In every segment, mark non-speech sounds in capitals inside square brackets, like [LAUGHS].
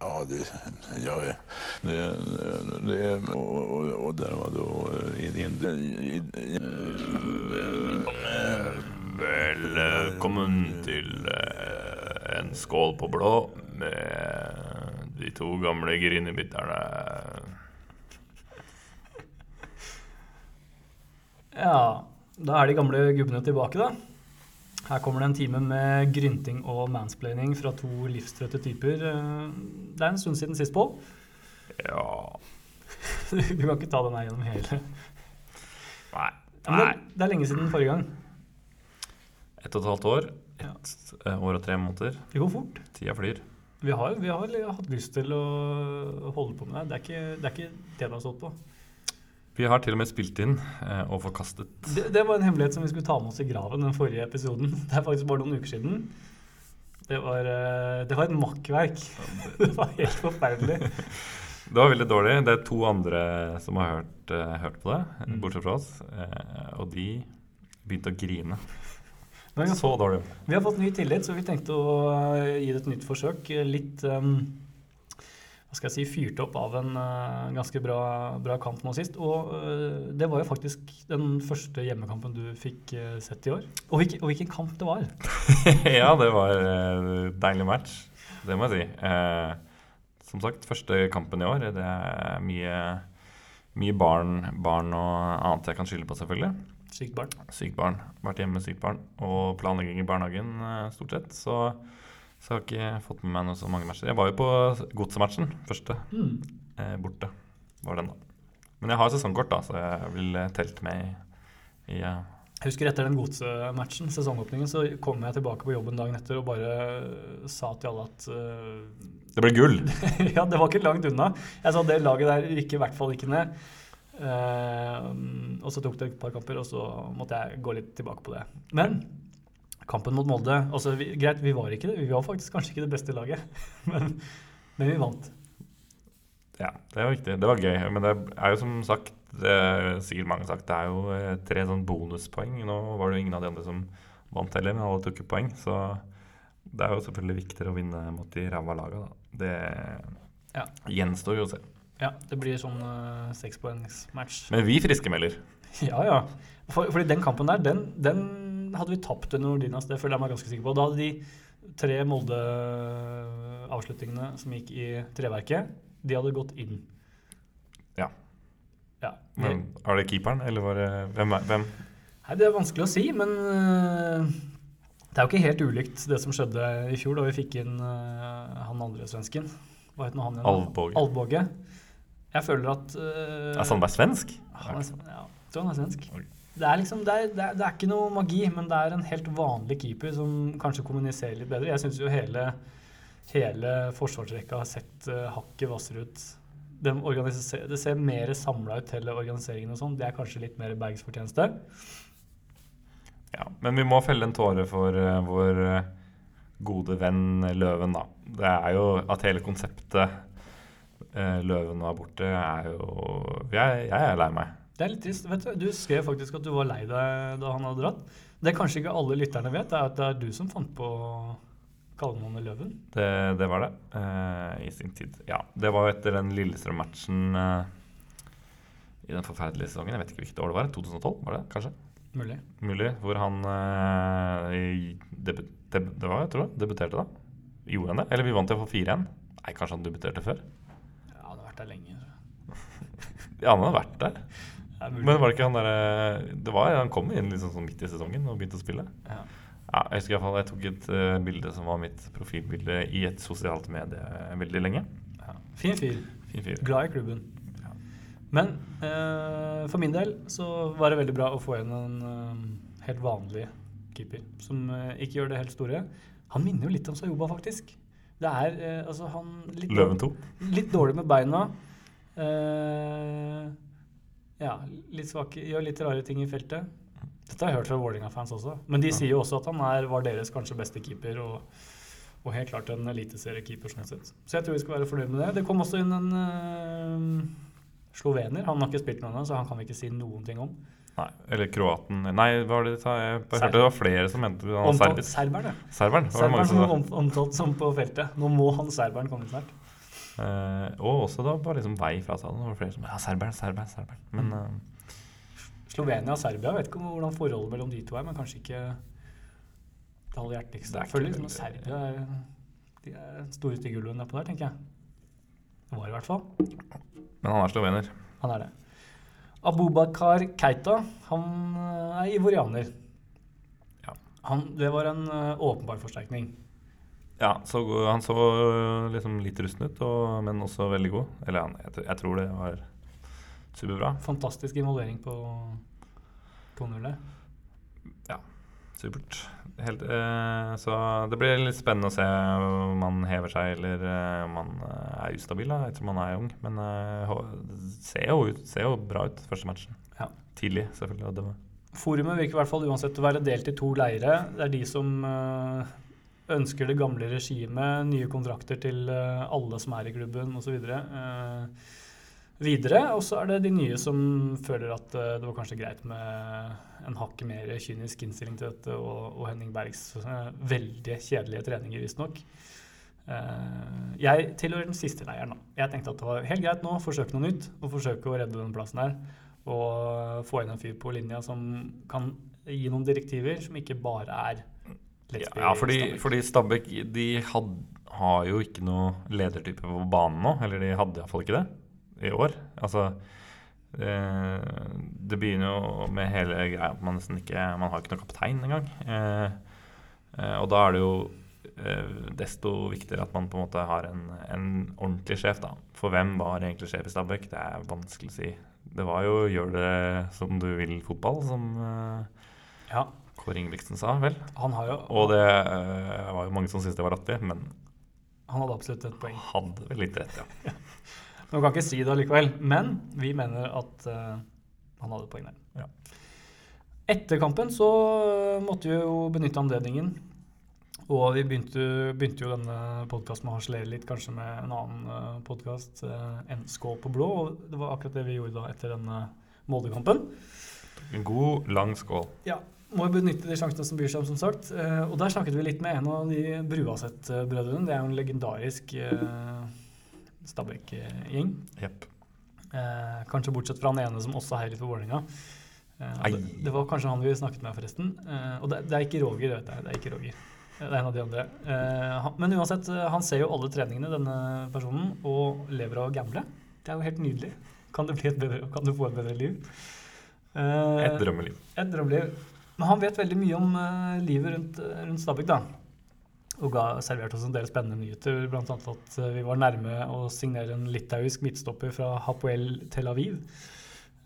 Ja, det, ja, det, det och, och, och där var då jo Velkommen til eh, en skål på blå med de to gamle grinebitterne. Ja, da er de gamle gubbene tilbake, da. Her kommer det en time med grynting og mansplaining fra to livstrøtte typer. Eh, Det er en stund siden sist, Pål. Ja [LAUGHS] Du kan ikke ta den her gjennom hele. Nei. Nei. det, det er lenge siden forrige gang. Ett og et halvt år. Ett ja. år og tre måneder. Det går fort. Tida flyr. Vi har, vi har hatt lyst til å holde på med det. Det er ikke det, er ikke det det har stått på. Vi har til og med spilt inn eh, og forkastet. Det, det var en hemmelighet som vi skulle ta med oss i graven den forrige episoden. [LAUGHS] Det er faktisk bare noen uker siden. Det var, eh, det var et makkverk. [LAUGHS] Det var helt forferdelig. Det var veldig dårlig. Det er to andre som har hørt, eh, hørt på det, Mm. bortsett fra oss. Eh, og de begynte å grine. [LAUGHS] Så dårlig. vi har fått ny tillit, så vi tenkte å gi det et nytt forsøk. Litt um, hva skal jeg si, fyrt opp av en uh, ganske bra, bra kamp nå sist. Og uh, det var jo faktisk den første hjemmekampen du fikk uh, sett i år. Og, hvilken, og hvilken kamp det var! [LAUGHS] ja, det var deilig match. Det må jeg si. Som sagt, første kampen i år. Det er mye, mye barn, barn og annet jeg kan skylde på, selvfølgelig. Sykt barn. Sykt barn. Vært hjemme med sykt barn. Og planlegging i barnehagen, eh, stort sett. Så, så jeg har ikke fått med meg noe så mange matcher. Jeg var jo på godsematchen, første. Mm. Eh, borte var den, da. Men jeg har sesongkort, da, så jeg vil eh, telt med i, i uh... Jeg husker etter den godsematchen, sesongåpningen, så kom jeg tilbake på jobben dagen etter og bare sa til alle at uh... Det ble gull! [LAUGHS] Ja, det var ikke langt unna. Jeg sa det laget der rykker i hvert fall ikke ned. Uh, og så tok det et par kamper, og så måtte jeg gå litt tilbake på det. Men kampen mot Molde altså vi, Greit, vi var ikke det. Vi var faktisk kanskje ikke det beste laget, [LAUGHS] men, men vi vant. Ja, det var viktig. Det var gøy. Men det er jo som sagt, det er sikkert mange har sagt, det er jo eh, tre sånn bonuspoeng. Nå var det jo ingen av de andre som vant heller, men alle tok jo poeng. Så det er jo selvfølgelig viktigere å vinne mot de ræva laga, da. Det Ja. gjenstår jo å se. Ja, det blir sånn uh, sekspoengsmatch. Men vi friskemelder. [LAUGHS] Ja, ja. For, fordi den kampen der, den, den hadde vi tapt under Nordinas, det føler jeg meg ganske sikker på. Da hadde de tre Molde-avslutningene som gikk i treverket, de hadde gått inn. Ja. Ja. Men er det keeperen, eller var det Hvem? Er, hvem? Nei, det er vanskelig å si, men øh, det er jo ikke helt ulikt det som skjedde i fjor, da vi fikk inn uh, han andre svensken. Hva het nå han igjen? Alvbåge. Alvbåge. Jeg føler at uh, Er Sandberg svensk? Han er, ja, jeg tror han er svensk. Oi. Det er liksom, det er, det, er, det er ikke noe magi, men det er en helt vanlig keeper som kanskje kommuniserer litt bedre. Jeg syns jo hele, hele forsvarsrekka har sett uh, hakket hvassere ut. De det ser mer samla ut, hele organiseringen og sånn. Det er kanskje litt mer Bergs fortjeneste. Ja, men vi må felle en tåre for uh, vår uh, gode venn Løven, da. Det er jo at hele konseptet Løven var borte, er jo jeg, jeg er lei meg. Det er litt trist. vet Du Du skrev faktisk at du var lei deg da han hadde dratt. Det kanskje ikke alle lytterne vet, er at det er du som fant på kallenavnet Løven. Det, det var det Uh, i sin tid. Ja, det var jo etter den Lillestrøm-matchen uh, i den forferdelige sesongen. Jeg vet ikke hvilket år det var. 2012, var det kanskje? Mulig. Mulig. Hvor han uh, i- debu, deb, Det var, jeg tror jeg, debuterte da. Gjorde han det? Eller vi vant til å få 4-1. Nei, kanskje han debuterte før? Ja, han har vært der lenge. [LAUGHS] Ja, han har vært der. Men var det ikke han derre Det var Han kom inn liksom sånn midt i sesongen og begynte å spille. ja. Ja, jeg husker i hvert fall jeg tok et uh, bilde som var mitt profilbilde i et sosialt medie veldig lenge. Ja. Fin fyr. Fin fyr. Glad i klubben. Ja. Men uh, for min del så var det veldig bra å få igjen en uh, helt vanlig keeper som eh, ikke gjør det helt store. Han minner jo litt om Sayoba, faktisk. Det er eh, altså han litt, Løven 2. litt dårlig med beina. Eh, ja, litt svak, gjør litt rare ting i feltet. Dette har jeg hørt fra Vålerenga-fans også. Men de sier jo også at han er, var deres kanskje beste keeper. og og helt klart en eliteseriekeeper sånn sett. Så jeg tror vi skal være fornøyd med det. Det kom også inn en uh, slovener. Han har ikke spilt noe ennå, så han kan vi ikke si noen ting om. Nei, eller kroaten Nei, hva var det de sa? Jeg hørte det var flere som mente han var Omtalt serberen, ja. Serberen? Var Serberen som omtalt som på feltet. Nå må han serberen komme snart. Eh, og også da på liksom vei fra stadion. Det var flere som Ja, serberen, serberen, serberen. Men eh, Slovenia og Serbia, vet ikke hvordan forholdet mellom de to er, men kanskje ikke det aller hjerteligste. Det er Jeg føler liksom Serbia er, de er store stygge nedpå der, tenker jeg. Det var i hvert fall. men han er slovener. Han er det. Abubakar Keita, han eh, er ivorianer. Ja. Han, det var en åpenbar forsterkning. Ja, så, han så liksom litt rusten ut, og, men også veldig god. Eller han, jeg, jeg tror det var superbra. Fantastisk involvering på 2-0. Ja, Supert. Helt, eh, så det blir litt spennende å se om han hever seg, eller eh, om han eh, er ustabil, da, tror man er ung. Men eh, ser jo, ut, ser jo bra ut første matchen. Ja. Tidlig, selvfølgelig. Forumet virker i hvert fall uansett å være delt i to leire. Det er de som eh, ønsker det gamle regimet, nye kontrakter til eh, alle som er i klubben osv. Uh, videre. Og så er det de nye som føler at eh, det var kanskje greit med en hakket mer kynisk innstilling til dette, og, og Henning Bergs eh, veldig kjedelige treninger, visstnok. Uh, jeg tilhører den siste leiren. Jeg tenkte at det var helt greit nå å forsøke noe nytt, og forsøke å redde den plassen her og få inn en fyr på linja som kan gi noen direktiver som ikke bare er let's Ja, fordi, fordi Stabæk de had, har jo ikke noe ledertype på banen nå. Eller de hadde iallfall ikke det i år. Altså eh, Det begynner jo med hele greia at man nesten ikke Man har ikke noen kaptein engang. Eh, eh, og da er det jo eh, desto viktigere at man på en måte har en, en ordentlig sjef, da. For hvem var egentlig sjef i Stabæk? Det er vanskelig å si. Det var jo 'gjør det som du vil'-fotball, som eh, Ja, Kåre Ingebrigtsen sa, vel. han har jo Og det uh, var jo mange som syntes det var artig, men Han hadde absolutt et poeng. hadde vel litt rett, ja. [LAUGHS] Man kan ikke si det allikevel, men vi mener at uh, han hadde et poeng der. Ja. Etter kampen så eh, måtte vi jo benytte anledningen. Og vi begynte, begynte jo denne podkasten med å harselere litt kanskje med en annen uh, podkast NSK på blå. Og det var akkurat det vi gjorde da etter denne Molde-kampen. En god, lang skål. Ja, må jo benytte de sjansene som byr seg om, som sagt. Eh, og der snakket vi litt med en av de Bruaset-brødrene. Det er jo en legendarisk uh, Stabæk-gjeng. Yep. Eh, kanskje bortsett fra han ene som også heier litt på Vålerenga. Eh, det, det var kanskje han vi snakket med, forresten. Eh, og det, det er ikke Roger, vet jeg. Det er ikke Roger. Det er en av de andre. Eh, han, men uansett, eh, han ser jo alle treningene, denne personen, og lever av å gamble. Det er jo helt nydelig. Kan det, bli et bedre, kan du få et bedre liv? Eh, Et drømmeliv. et drømmeliv. Men han vet veldig mye om uh, livet rundt, rundt Stabæk, da. Og ga servert oss en del spennende nyheter, bl.a. at uh, vi var nærme å signere en litauisk midtstopper fra Hapoel Tel Aviv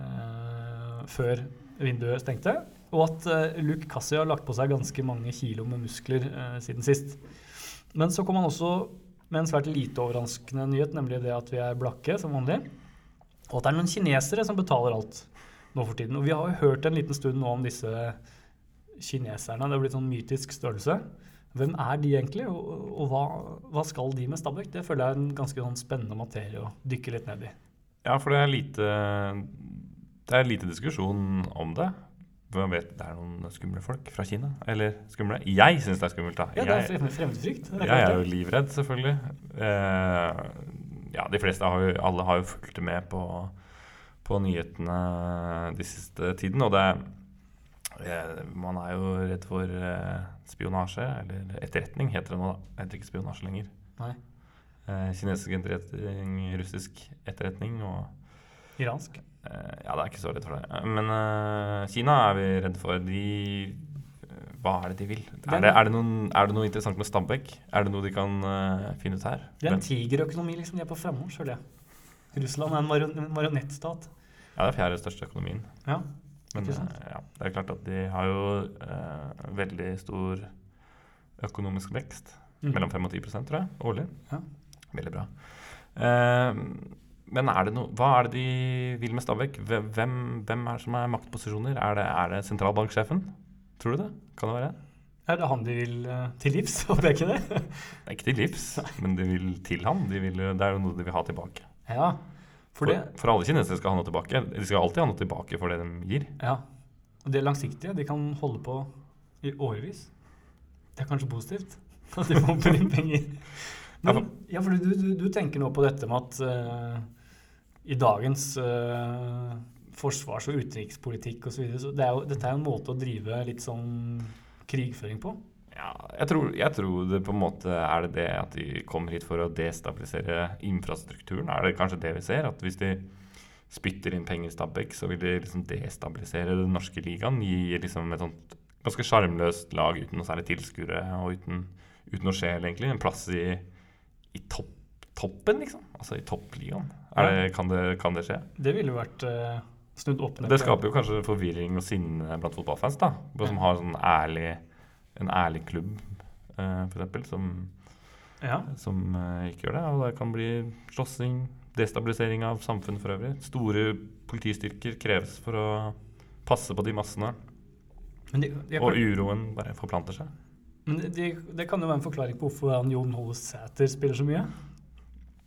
uh, før vinduet stengte. Og at eh, Luke Kassi har lagt på seg ganske mange kilo med muskler eh, siden sist. Men så kom han også med en svært lite overraskende nyhet, nemlig det at vi er blakke som vanlig. Og at det er noen kinesere som betaler alt nå for tiden. Og vi har jo hørt en liten stund nå om disse kineserne. Det har blitt sånn mytisk størrelse. Hvem er de egentlig, og, og hva, hva skal de med Stabæk? Det føler jeg er en ganske sånn spennende materie å dykke litt ned i. Ja, for det er lite Det er lite diskusjon om det. Hvem vet det er noen skumle folk fra Kina? Eller skumle? Jeg syns det er skummelt, da. Ja, det er jeg, fremmedfrykt. er jeg er jo livredd, selvfølgelig. Eh, ja, de fleste har jo Alle har jo fulgt med på, på nyhetene de siste tiden, og det eh, Man er jo redd for eh, spionasje, eller etterretning heter det nå, da. Det heter ikke spionasje lenger. Nei. Eh, kinesisk etterretning, russisk etterretning og Iransk. Eh, ja, det er ikke så redd for det. Men Kina er vi redd for. De Hva er det de vil? Er det, er, det noen, er det noe interessant med Stabæk? Er det noe de kan uh, finne ut her? Det er en tigerøkonomi, liksom. De er på frammarsj, føler jeg. Russland er en marionettstat. ja, det er fjerde største økonomien. Ja. Men eh, ja, det er klart at de har jo eh, veldig stor økonomisk vekst. Mm. Mellom 5 og 10 tror jeg, årlig. Ja. Veldig bra. Eh, men er det noe, hva er det de vil med Stabæk? Hvem, hvem- er det som er maktposisjoner? Er det, er det sentralbanksjefen? Tror du det? Kan det være? Er det han de vil eh, til livs? [LAUGHS] Håper jeg ikke det? Det er ikke til livs, [LAUGHS] men de vil til ham. De vil, det er jo noe de vil ha tilbake. ja. For For, for alle kinesere skal ha noe tilbake. De skal alltid ha noe tilbake for det de gir. Ja. Og det langsiktige, de kan holde på i årevis. Det er kanskje positivt [LAUGHS] at de pumper inn penger. [LAUGHS] Men, ja, for du, du, du tenker nå på dette med at uh, i dagens uh, forsvars- og utenrikspolitikk osv. Så videre, så det er jo, dette er jo en måte å drive litt sånn krigføring på. Ja, jeg tror, jeg tror det på en måte er det det at de kommer hit for å destabilisere infrastrukturen. Er det kanskje det vi ser? At hvis de spytter inn penger i Stabæk, så vil de liksom destabilisere den norske ligaen. Gi liksom et sånt ganske sjarmløst lag uten noe særlig tilskuere og uten, uten noe sjel, egentlig. En plass i, i topp, toppen, liksom. Altså i toppligaen. Det, kan, det, kan det skje? Det ville vært uh, snudd opp ned. Det skaper jo kanskje forvirring og sinne blant fotballfans, da. Som har sånn ærlig, en ærlig klubb, eh, eksempel, som, Ja. som eh, ikke gjør det. Og det kan bli slåssing, destabilisering av samfunnet for øvrig. Store politistyrker kreves for å passe på de massene. Men, de, de, Og uroen bare forplanter seg. men de, det kan jo være en forklaring på hvorfor han Jon Hole Sæter spiller så mye.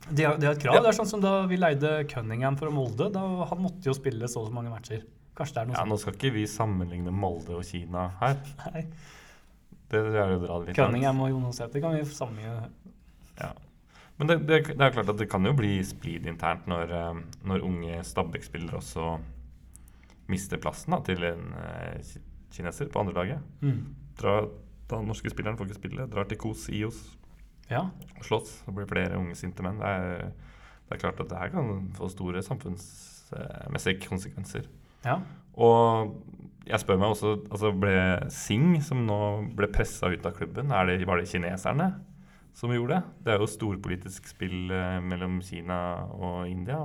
De har, de har et krav. Ja. Det er sånn som da vi leide Cunningham fra Molde. Da, han måtte jo spille så og så mange matcher. Kanskje det er noe Ja, sånt. Nå skal ikke vi sammenligne Molde og Kina her. Nei. Det er jo å dra det litt. Cunningham og Jon Hole kan vi sammenligne. Ja. Men det, det, det er klart at det kan jo bli splid internt når, eh, når unge Stabæk-spillere også mister plassen da, til en eh, kineser på andre laget. Mm. Drar, da norske spilleren får ikke spille, drar til Kos IOS Ja. og slåss. Det blir flere unge sinte menn. Det er, det er klart at det her kan få store samfunnsmessige konsekvenser. ja. Og jeg spør meg også altså Ble Singh, som nå ble pressa ut av klubben, er det, var det kineserne som gjorde det? Det er jo storpolitisk spill eh, mellom Kina og India.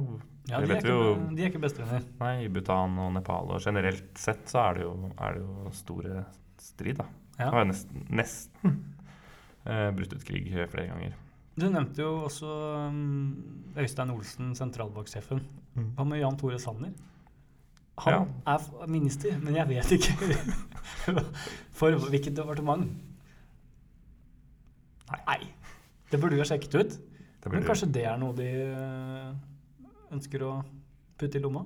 ja de, er vet jo. ikke, de er ikke bestevenner. Nei, i Bhutan og Nepal. Og generelt sett så er det jo, er det jo store strid, da. Ja. Det har jo nesten, nesten eh, brutt ut krig flere ganger. Du nevnte jo også um, Øystein Olsen, sentralbanksjefen. Hva med Jan Tore Sanner? Han Ja. er minister, men jeg vet ikke [LAUGHS] for hvilket departement. Nei. Det burde vi ha sjekket ut. Det Men kanskje det er noe de øh, ønsker å putte i lomma?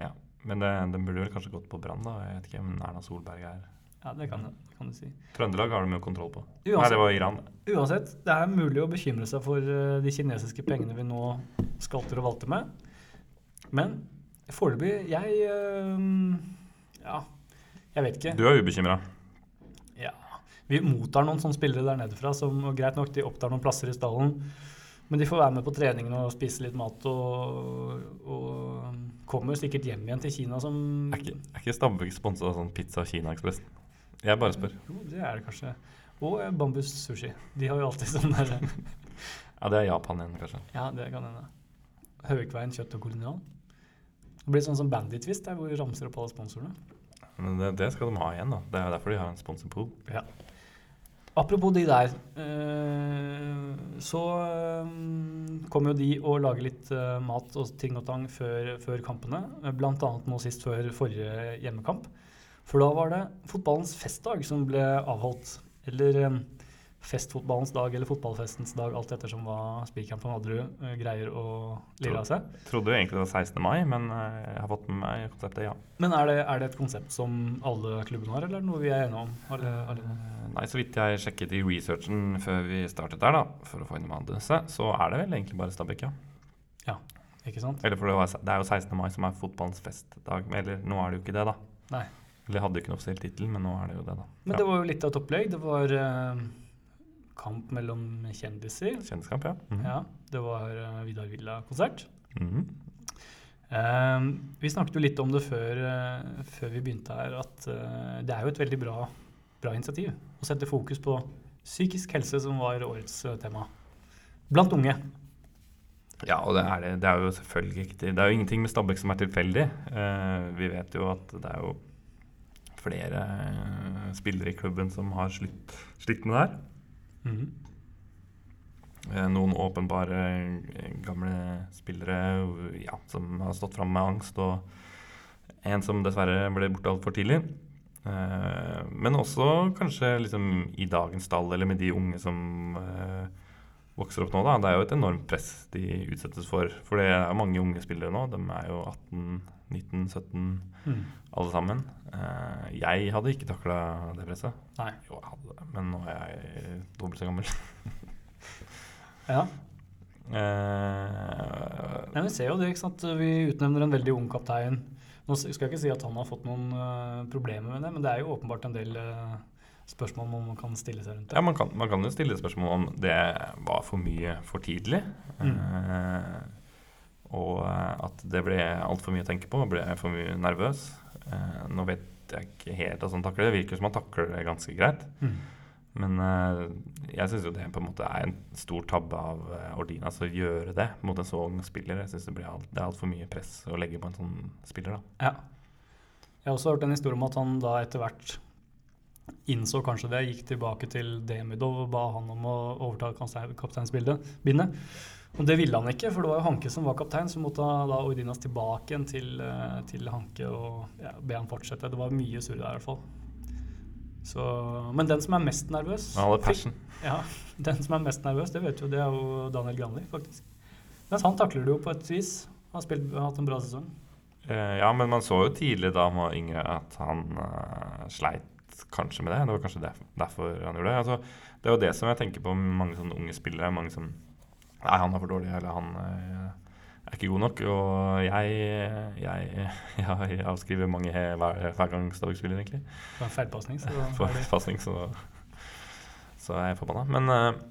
Ja, men den burde vel kanskje gått på Brann, da. Jeg vet ikke om Erna Solberg er Ja, det kan, det kan du si. Trøndelag har de jo kontroll på. Uansett. Nei, det var Iran. Uansett, det er mulig å bekymre seg for øh, de kinesiske pengene vi nå skalter og valter med. Men foreløpig Jeg øh, Ja, jeg vet ikke. Du er ubekymra. Ja. Vi mottar noen sånne spillere der nede fra som greit nok, de opptar noen plasser i stallen. Men de får være med på treningen og spise litt mat og, og kommer sikkert hjem igjen til Kina som Er ikke, er ikke Stabæk sponsa av sånn Pizza Kina Ekspress? Jeg bare spør. Jo, det er det kanskje. Og eh, Bambus Sushi. De har jo alltid sånn der [LAUGHS] Ja, det er Japan igjen, kanskje. Ja, det kan hende. Høvikveien kjøtt og kolonial. Det blir sånn som Bandit-twist, hvor vi ramser opp alle sponsorene. Men det, det skal de ha igjen, da. Det er derfor de har en sponsorpool. Ja. Apropos de der, eh, så eh, kommer jo de å lage litt eh, mat og ting og tang før, før kampene. Blant annet nå sist før forrige hjemmekamp. For da var det fotballens festdag som ble avholdt. Eller festfotballens dag eller fotballfestens dag, alt ettersom hva spikeren på Nadderud uh, greier å lire av seg. Trodde jo egentlig det var 16. mai, men uh, jeg har fått med meg konseptet, ja. Men er det, er det et konsept som alle klubbene har, eller er det noe vi er enige om? Alle, alle? Eh, Nei, så vidt jeg sjekket i researchen før vi startet der, da, for å få inn manuset, så er det vel egentlig bare Stabæk, ja. ja. Ikke sant? Eller for det, var, det er jo 16. mai som er fotballens festdag, eller nå er det jo ikke det, da. Nei. Eller jeg hadde jo ikke en offisiell tittel, men nå er det jo det, da. Men det var jo litt av et opplegg. Det var eh, kamp mellom kjendiser. Kjendiskamp, ja. Mhm. Ja, det var uh, Vidar Villa-konsert. Mhm. Eh, vi snakket jo litt om det før, uh, før vi begynte her, at uh, det er jo et veldig bra, bra initiativ å sette fokus på psykisk helse, som var årets uh, tema. Blant unge. Ja, og det er, det, det er jo selvfølgelig ikke Det er jo ingenting med Stabæk som er tilfeldig. Eh, vi vet jo at det er jo flere eh, spillere i klubben som har slitt, slitt med det her. Eh, noen åpenbare eh, gamle spillere ja, som har stått fram med angst, og en som dessverre ble borte altfor tidlig. Eh, men også kanskje liksom i dagens stall, eller med de unge som vokser opp nå. Da. Det er jo et enormt press de utsettes for. For det er mange unge spillere nå. De er jo 18, 19, 17 mm. alle sammen. Eh, jeg hadde ikke takla det presset. Nei. Jo, jeg hadde det, men nå er jeg dobbelt så gammel. [LAUGHS] Ja. Eh, Nei, vi ser jo det, ikke sant. Vi utnevner en veldig ung kaptein. Nå skal jeg ikke si at han har fått noen uh, problemer med det, men det er jo åpenbart en del eh, spørsmål man kan stille seg rundt ja, det. man kan, man kan jo stille spørsmål om det var for mye for tidlig. Mm. Eh, og eh, at det ble altfor mye å tenke på, ble for mye nervøs. Eh, nå vet jeg ikke helt hvordan han takler det. Det virker som han takler det ganske greit. Mm. Men eh, jeg syns jo det på en måte er en stor tabbe av Ordina, Ordinas å gjøre det mot en så ung spiller. Jeg synes Det, alt, det er altfor mye press å legge på en sånn spiller. da. Ja. Jeg har også hørt en historie om at han da etter hvert innså kanskje det, gikk tilbake til Demidov og ba han om å overta kapteinsbindet. Og det ville han ikke, for det var jo Hanke som var kaptein, så måtte da Ordinas tilbake igjen til, eh, til Hanke og ja, be han fortsette. Det var mye surr der i hvert fall. Så, men den som er mest nervøs han hadde passion. Ja, [LAUGHS] den som er mest nervøs, det vet jo, det er jo Daniel Granli, faktisk. Mens han takler det jo på et vis. Han har har hatt en bra sesong. Eh, ja, men man så jo tidlig da han var yngre at han uh, sleit kanskje med det. Det var kanskje derf- derfor han gjorde det. Altså, det er jo det som jeg tenker på med mange sånne unge spillere. Mange som Nei, han er for dårlig, eller han eh, er ikke god nok. Og jeg, jeg, [LAUGHS] jeg avskriver mange hver, hver gang Stabæk spiller, egentlig. Det var en feilpasning, så [LAUGHS] For er det pasning, så, så er jeg forbanna. Men eh,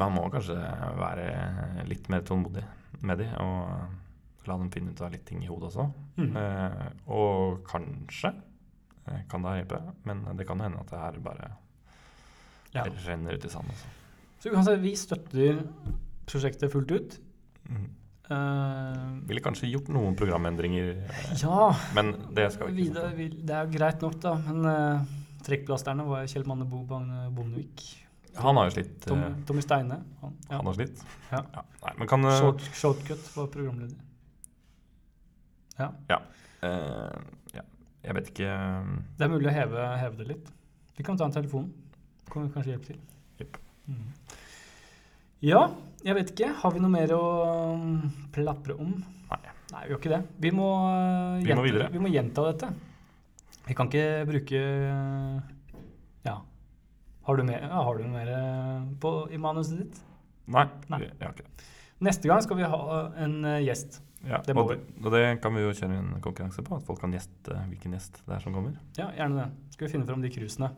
man må kanskje være litt mer tålmodig med de, og la dem finne ut av litt ting i hodet også. Mm. Eh, og kanskje kan det hjelpe, men det kan hende at det her bare Ja. renner ut i sanden. Altså. Så si vi støtter prosjektet fullt ut. Mm. Uh, Ville kanskje gjort noen programendringer, eh, ja, men det skal vi ikke vi- det er jo greit nok, da. Men uh, trekkplasterne var Kjell Manne Bo Bagne Bondevik. Han har jo slitt. Tom, eh, Tommy Steine. Han, ja. Han har slitt. Ja. Nei, men kan uh, Short, shortcut var programleder. Ja. ja. ja, Jeg vet ikke eh, Det er mulig å heve, heve det litt. Vi kan ta en telefon. Kan vi kanskje hjelpe til. Yep. Mm. Ja, jeg vet ikke. Har vi noe mer å um, plapre om? Nei. Nei, vi har ikke det. Vi må, uh, Vi må videre. vi må gjenta dette. Vi kan ikke bruke Ja. Har du mer, ja, har du mer uh, på, i manuset ditt? Nei, Nei. jeg har ikke det. Neste gang skal vi ha en uh, gjest. Ja, Det og, det, og det kan vi jo kjøre en konkurranse på, at folk kan gjette hvilken gjest det er som kommer. Ja, gjerne det. Skal vi finne fram de cruisene.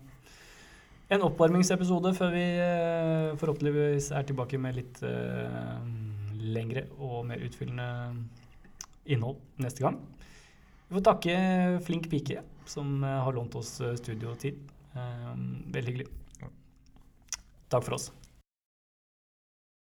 En oppvarmingsepisode før vi eh, forhåpentligvis er tilbake med litt uh, lengre og mer utfyllende innhold neste gang. Vi får takke Flink pike, som eh, har lånt oss eh, studiotid. Uh, veldig hyggelig. Takk for oss.